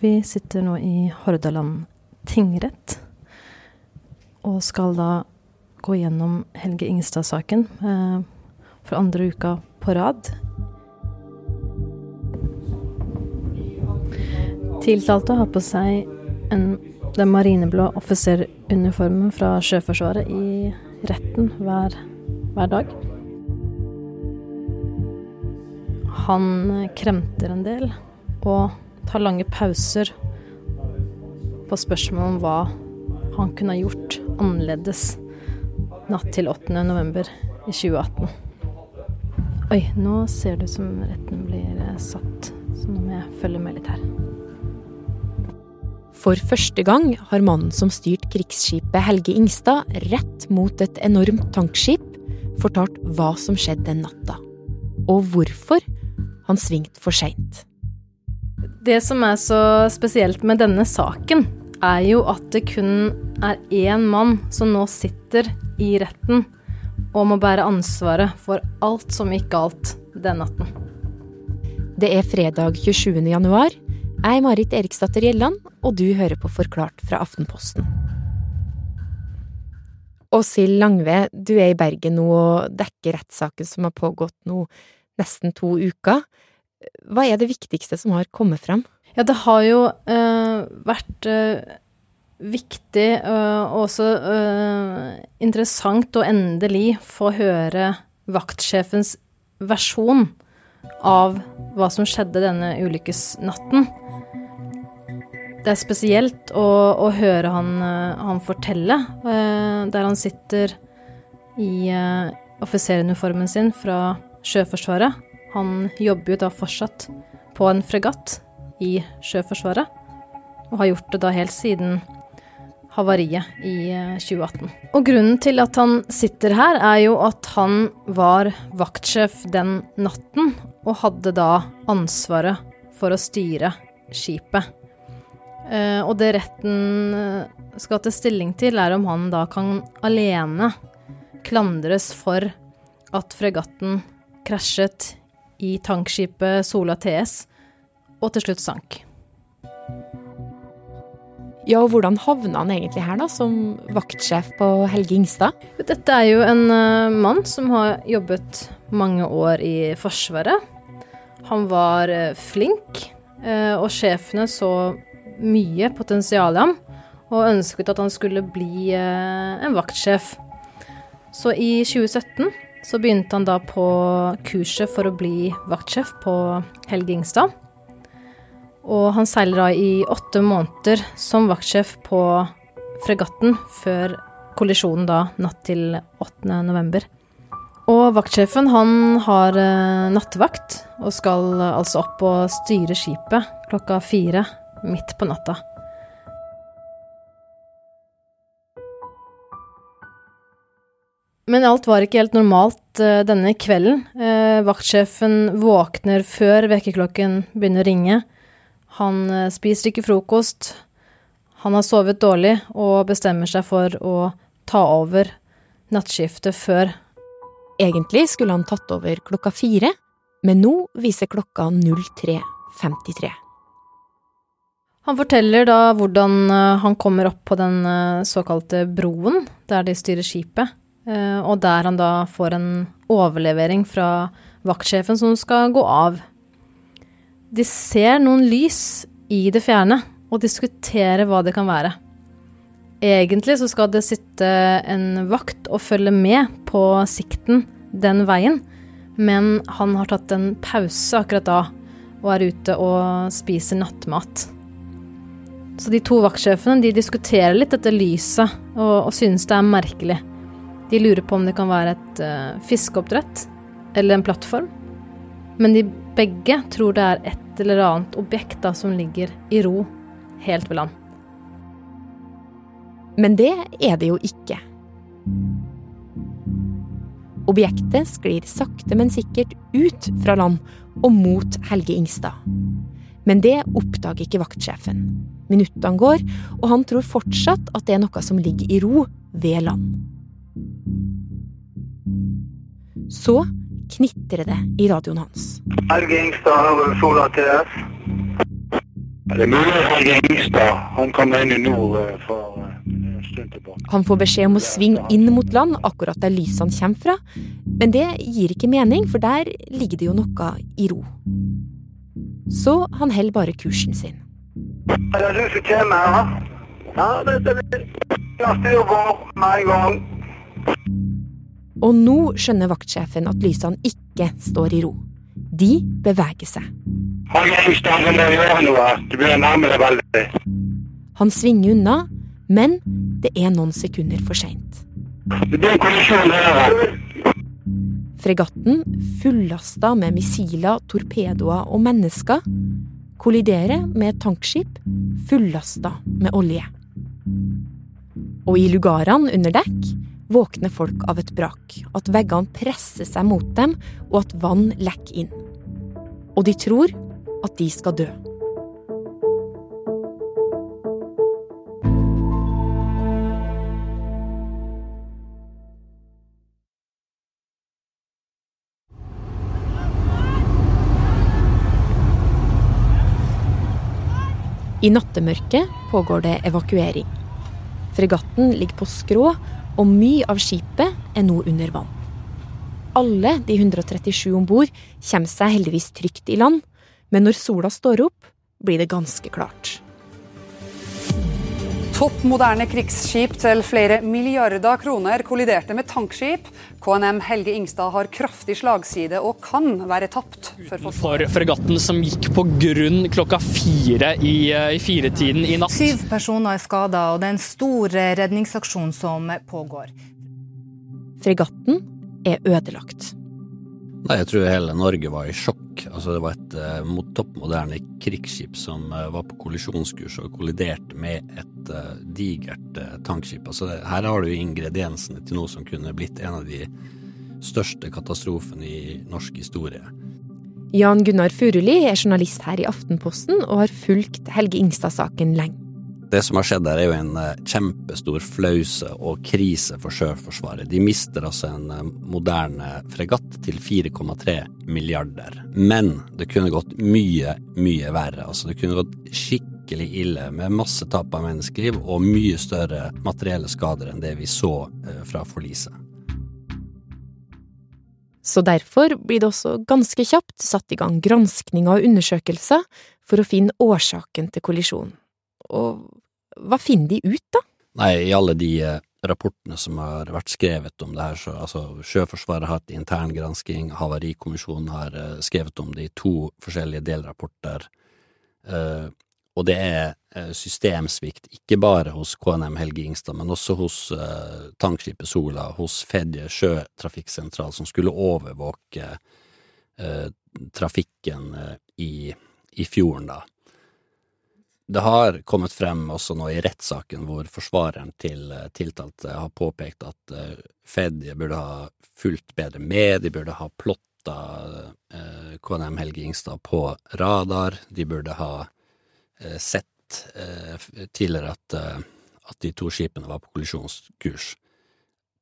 Vi sitter nå i Hordaland tingrett og skal da gå gjennom Helge Ingstad-saken eh, for andre uka på rad. Tiltalte har på seg en, den marineblå offiseruniformen fra Sjøforsvaret i retten hver, hver dag. Han kremter en del og tar lange pauser på spørsmål om hva han kunne ha gjort annerledes natt til 8. november i 2018. Oi, nå ser det ut som retten blir eh, satt, så nå må jeg følge med litt her. For første gang har mannen som styrte krigsskipet Helge Ingstad rett mot et enormt tankskip, fortalt hva som skjedde den natta, og hvorfor han svingte for seint. Det som er så spesielt med denne saken, er jo at det kun er én mann som nå sitter i retten og må bære ansvaret for alt som gikk galt den natten. Det er fredag 27. januar. Jeg er Marit Eriksdatter Gjelland, og du hører på Forklart fra Aftenposten. Åshild Langve, du er i Bergen nå og dekker rettssaken som har pågått nå nesten to uker. Hva er det viktigste som har kommet frem? Ja, det har jo uh, vært uh, viktig øh, og også interessant å endelig få høre vaktsjefens versjon av hva som skjedde denne ulykkesnatten. Det er spesielt å, å høre han, han fortelle, der han sitter i offiseruniformen sin fra Sjøforsvaret. Han jobber jo da fortsatt på en fregatt i Sjøforsvaret, og har gjort det da helt siden havariet i 2018. Og grunnen til at han sitter her, er jo at han var vaktsjef den natten, og hadde da ansvaret for å styre skipet. Og det retten skal til stilling til, er om han da kan alene klandres for at fregatten krasjet i tankskipet Sola TS, og til slutt sank. Ja, og hvordan havna han egentlig her, da, som vaktsjef på Helge Ingstad? Dette er jo en uh, mann som har jobbet mange år i Forsvaret. Han var uh, flink, uh, og sjefene så mye potensial i ham, og ønsket at han skulle bli en vaktsjef. Så i 2017 så begynte han da på kurset for å bli vaktsjef på Helge Ingstad. Og han seiler da i åtte måneder som vaktsjef på fregatten før kollisjonen da natt til 8. november. Og vaktsjefen han har nattevakt og skal altså opp og styre skipet klokka fire midt på natta. Men alt var ikke helt normalt uh, denne kvelden. Uh, vaktsjefen våkner før vekkerklokken begynner å ringe. Han uh, spiser ikke frokost. Han har sovet dårlig og bestemmer seg for å ta over nattskiftet før. Egentlig skulle han tatt over klokka fire, men nå viser klokka 03.53. Han forteller da hvordan han kommer opp på den såkalte broen der de styrer skipet. Uh, og der han da får en overlevering fra vaktsjefen som skal gå av. De ser noen lys i det fjerne og diskuterer hva det kan være. Egentlig så skal det sitte en vakt og følge med på sikten den veien, men han har tatt en pause akkurat da og er ute og spiser nattmat. Så de to vaktsjefene de diskuterer litt dette lyset og, og synes det er merkelig. De lurer på om det kan være et uh, fiskeoppdrett eller en plattform. Men de begge tror det er et eller annet objekt da, som ligger i ro helt ved land. Men det er det jo ikke. Objektet sklir sakte, men sikkert ut fra land og mot Helge Ingstad. Men det oppdager ikke vaktsjefen. Minuttene går, og han tror fortsatt at det er noe som ligger i ro ved land. Så knitrer det i radioen hans. Helge Ingstad, Sola TS. Det er mulig Helge Ingstad. Han kom inn i nord eh, for eh, en stund tilbake. Han får beskjed om å svinge inn mot land akkurat der lysene kommer fra, men det gir ikke mening, for der ligger det jo noe i ro. Så han holder bare kursen sin. Er det du som kommer her? Ja, det stemmer. Ja, å på med en gang. Og nå skjønner vaktsjefen at lysene ikke står i ro. De beveger seg. Han svinger unna, men det er noen sekunder for seint. Fregatten, fullasta med missiler, torpedoer og mennesker, kolliderer med et tankskip fullasta med olje. Og i lugarene under dekk våkner folk av et brak, at veggene presser seg mot dem, og at vann lekker inn. Og de tror at de skal dø. I nattemørket pågår det evakuering. Fregatten ligger på skrå, og mye av skipet er nå under vann. Alle de 137 om bord kommer seg heldigvis trygt i land, men når sola står opp, blir det ganske klart. Topp moderne krigsskip til flere milliarder kroner kolliderte med tankskip. KNM Helge Ingstad har kraftig slagside og kan være tapt for for fregatten som gikk på grunn klokka fire i, eh, i firetiden i natt. Syv personer er skada, og det er en stor eh, redningsaksjon som pågår. Fregatten er ødelagt. Nei, jeg tror hele Norge var i sjokk. Altså, det var et eh, mot- topp moderne krigsskip som eh, var på kollisjonskurs og kolliderte med et eh, digert uh, tankskip. Altså, her har du ingrediensene til noe som kunne blitt en av de største katastrofene i norsk historie. Jan Gunnar Furuli er journalist her i Aftenposten og har fulgt Helge Ingstad-saken lenge. Det som har skjedd der er jo en eh, kjempestor flause og krise for Sjøforsvaret. De mister altså en moderne fregatt til 4,3 milliarder. Men det kunne gått mye, mye verre. Altså det kunne gått skikkelig ille med masse tap av menneskeliv og mye større materielle skader enn det vi så eh, fra forliset. Så derfor blir det også ganske kjapt satt i gang granskninger og undersøkelser for å finne årsaken til kollisjonen. Og hva finner de ut, da? Nei, i alle de eh, rapportene som har vært skrevet om det her, så altså Sjøforsvaret har hatt interngransking, Havarikommisjonen har eh, skrevet om det i to forskjellige delrapporter, eh, og det er eh, systemsvikt, ikke bare hos KNM Helge Ingstad, men også hos uh, tankskipet Sola, hos Fedje sjøtrafikksentral, som skulle overvåke uh, trafikken uh, i, i fjorden, da. Det har kommet frem også nå i rettssaken hvor forsvareren til tiltalte har påpekt at Fedje burde ha fulgt bedre med, de burde ha plotta KNM Helge Ingstad på radar, de burde ha sett eh, tidligere at, eh, at de to skipene var på kollisjonskurs.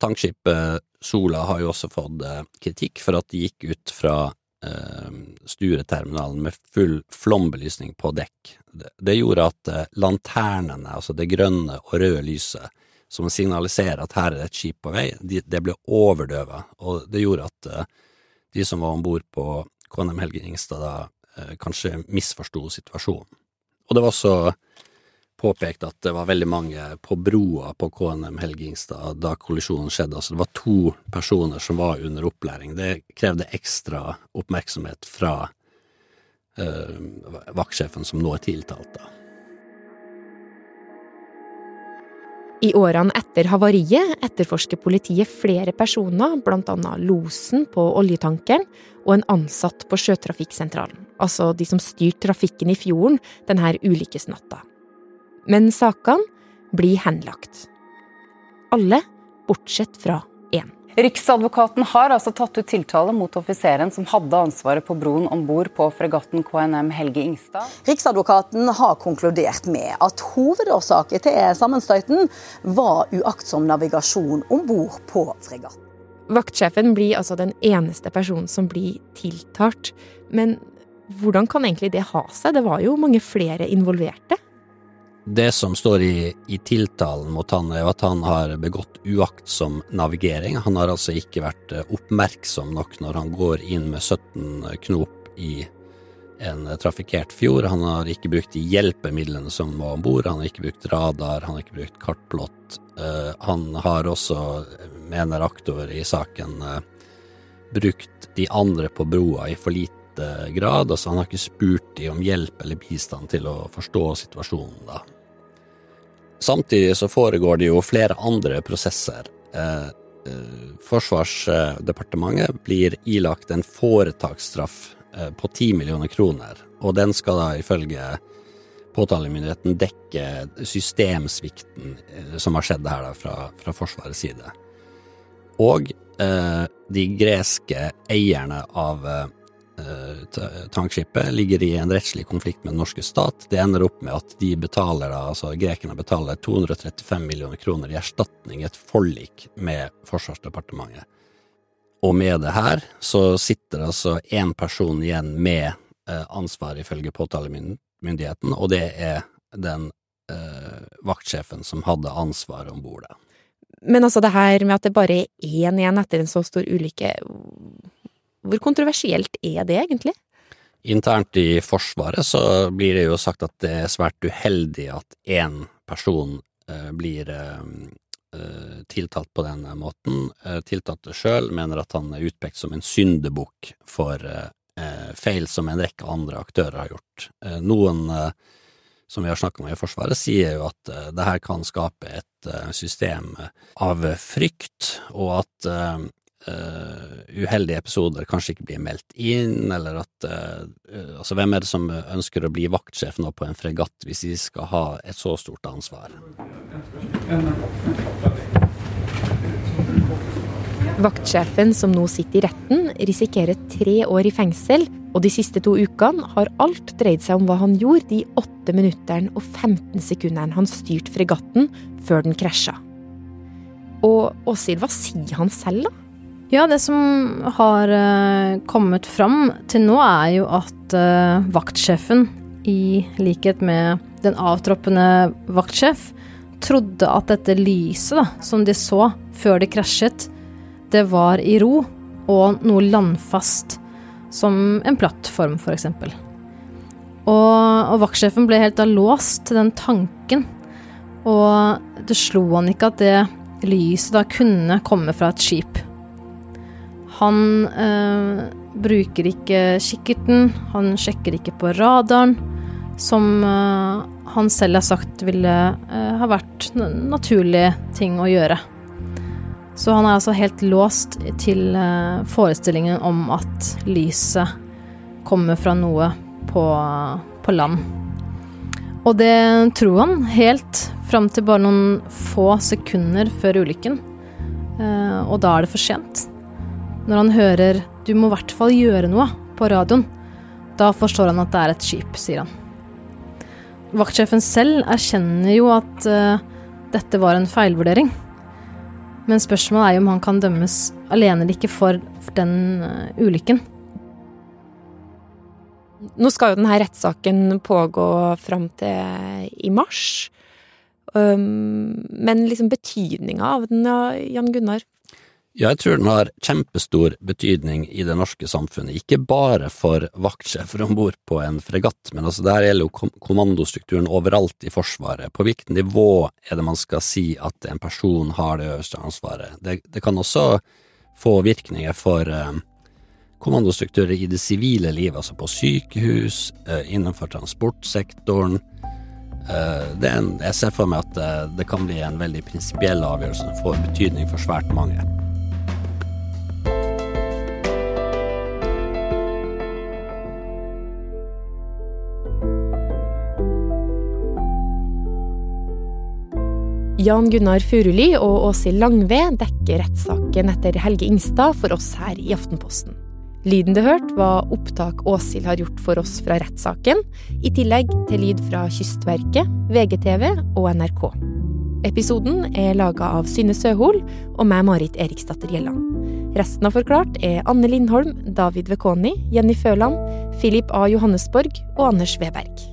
Tankskipet Sola har jo også fått eh, kritikk for at de gikk ut fra eh, Stureterminalen med full flombelysning på dekk. Det, gjorde at eh, lanternene, altså det grønne og røde lyset, som signaliserer at her er det et skip på vei, de, det ble overdøva, og det gjorde at eh, de som var om bord på KNM Helge Ingstad da eh, kanskje misforsto situasjonen. Og det var også påpekt at det var veldig mange på broa på KNM Helgingstad da kollisjonen skjedde. Altså det var to personer som var under opplæring. Det krevde ekstra oppmerksomhet fra eh, vaktsjefen som nå er tiltalt. da. I årene etter havariet etterforsker politiet flere personer, annet losen på oljetankeren og en ansatt på sjøtrafikksentralen, altså de som styrte trafikken i fjorden denne ulykkesnatta. Men sakene blir henlagt. Alle bortsett fra én. Riksadvokaten har altså tatt ut tiltale mot offiseren som hadde ansvaret på broen om bord på fregatten KNM Helge Ingstad. Riksadvokaten har konkludert med at hovedårsaken til sammenstøyten var uaktsom navigasjon om bord på fregatten. Vaktsjefen blir altså den eneste personen som blir tiltalt. Men hvordan kan egentlig det ha seg? Det var jo mange flere involverte. Det som står i, i, tiltalen mot han, er at han har begått uaktsom navigering. Han har altså ikke vært eh, oppmerksom nok når han går inn med 17 knop i en trafikkert fjord. Han har ikke brukt de hjelpemidlene som var om bord. Han har ikke brukt radar, han har ikke brukt kartplott. Uh, han har også, mener aktor i saken, uh, brukt de andre på broa i for lite grad. Altså, han har ikke spurt de om hjelp eller bistand til å forstå situasjonen, da. Samtidig så foregår det jo flere andre prosesser. Eh, eh, Forsvarsdepartementet blir ilagt en foretaksstraff eh, på ti millioner kroner, og den skal da ifølge påtalemyndigheten dekke systemsvikten som har skjedd her da fra, fra Forsvarets side. Og de greske eierne av tankskipet ligger i en rettslig konflikt med den norske stat. Det ender opp med at de betaler altså grekerne betaler 235 millioner kroner i erstatning, et forlik med Forsvarsdepartementet. Og med det her så sitter altså én person igjen med eh, ansvar ifølge påtalemyndigheten, og det er den eh, vaktsjefen som hadde ansvaret om bord. Men altså det her med at det bare er én igjen etter en så stor ulykke, hvor kontroversielt er det egentlig? Internt i Forsvaret så blir det jo sagt at det er svært uheldig at én person eh, blir eh, eh, tiltalt på den måten. Tiltalte sjøl mener at han er utpekt som en syndebukk for feil som en rekke andre aktører har gjort. Noen som vi har snakka om i Forsvaret, sier jo at det her kan skape et system av frykt, og at uh, uheldige episoder kanskje ikke blir meldt inn, eller at uh, Altså, hvem er det som ønsker å bli vaktsjef nå på en fregatt hvis de skal ha et så stort ansvar? Vaktsjefen som nå sitter i retten, risikerer tre år i fengsel, og de siste to ukene har alt dreid seg om hva han gjorde de åtte minuttene og 15 sekundene han styrte fregatten før den krasja. Og Åshild, hva sier han selv, da? Ja, det som har uh, kommet fram til nå, er jo at uh, vaktsjefen, i likhet med den avtroppende vaktsjef, trodde at dette lyset da, som de så før de krasjet, det var i ro og noe landfast, som en plattform, f.eks. Og, og vaktsjefen ble helt da låst til den tanken, og det slo han ikke at det lyset da kunne komme fra et skip. Han eh, bruker ikke kikkerten, han sjekker ikke på radaren, som eh, han selv har sagt ville eh, ha vært naturlig ting å gjøre. Så han er altså helt låst til forestillingen om at lyset kommer fra noe på, på land. Og det tror han helt fram til bare noen få sekunder før ulykken. Og da er det for sent. Når han hører 'du må i hvert fall gjøre noe' på radioen, da forstår han at det er et skip, sier han. Vaktsjefen selv erkjenner jo at uh, dette var en feilvurdering. Men spørsmålet er jo om han kan dømmes alene eller ikke for den uh, ulykken. Nå skal jo denne rettssaken pågå fram til i mars. Um, men liksom betydninga av den, Jan Gunnar, jeg tror den har kjempestor betydning i det norske samfunnet, ikke bare for vaktsjefer om bord på en fregatt, men altså der gjelder jo kommandostrukturen overalt i Forsvaret. På hvilket nivå er det man skal si at en person har det øverste ansvaret? Det, det kan også få virkninger for eh, kommandostrukturer i det sivile livet, altså på sykehus, eh, innenfor transportsektoren. Eh, en, jeg ser for meg at eh, det kan bli en veldig prinsipiell avgjørelse som får betydning for svært mange. Jan Gunnar Furuli og Åshild Langve dekker rettssaken etter Helge Ingstad for oss her i Aftenposten. Lyden du hørte, var opptak Åshild har gjort for oss fra rettssaken, i tillegg til lyd fra Kystverket, VGTV og NRK. Episoden er laga av Synne Søhol og meg, Marit Eriksdatter Gjelland. Resten av Forklart er Anne Lindholm, David Vekoni, Jenny Føland, Philip A. Johannesborg og Anders Weberg.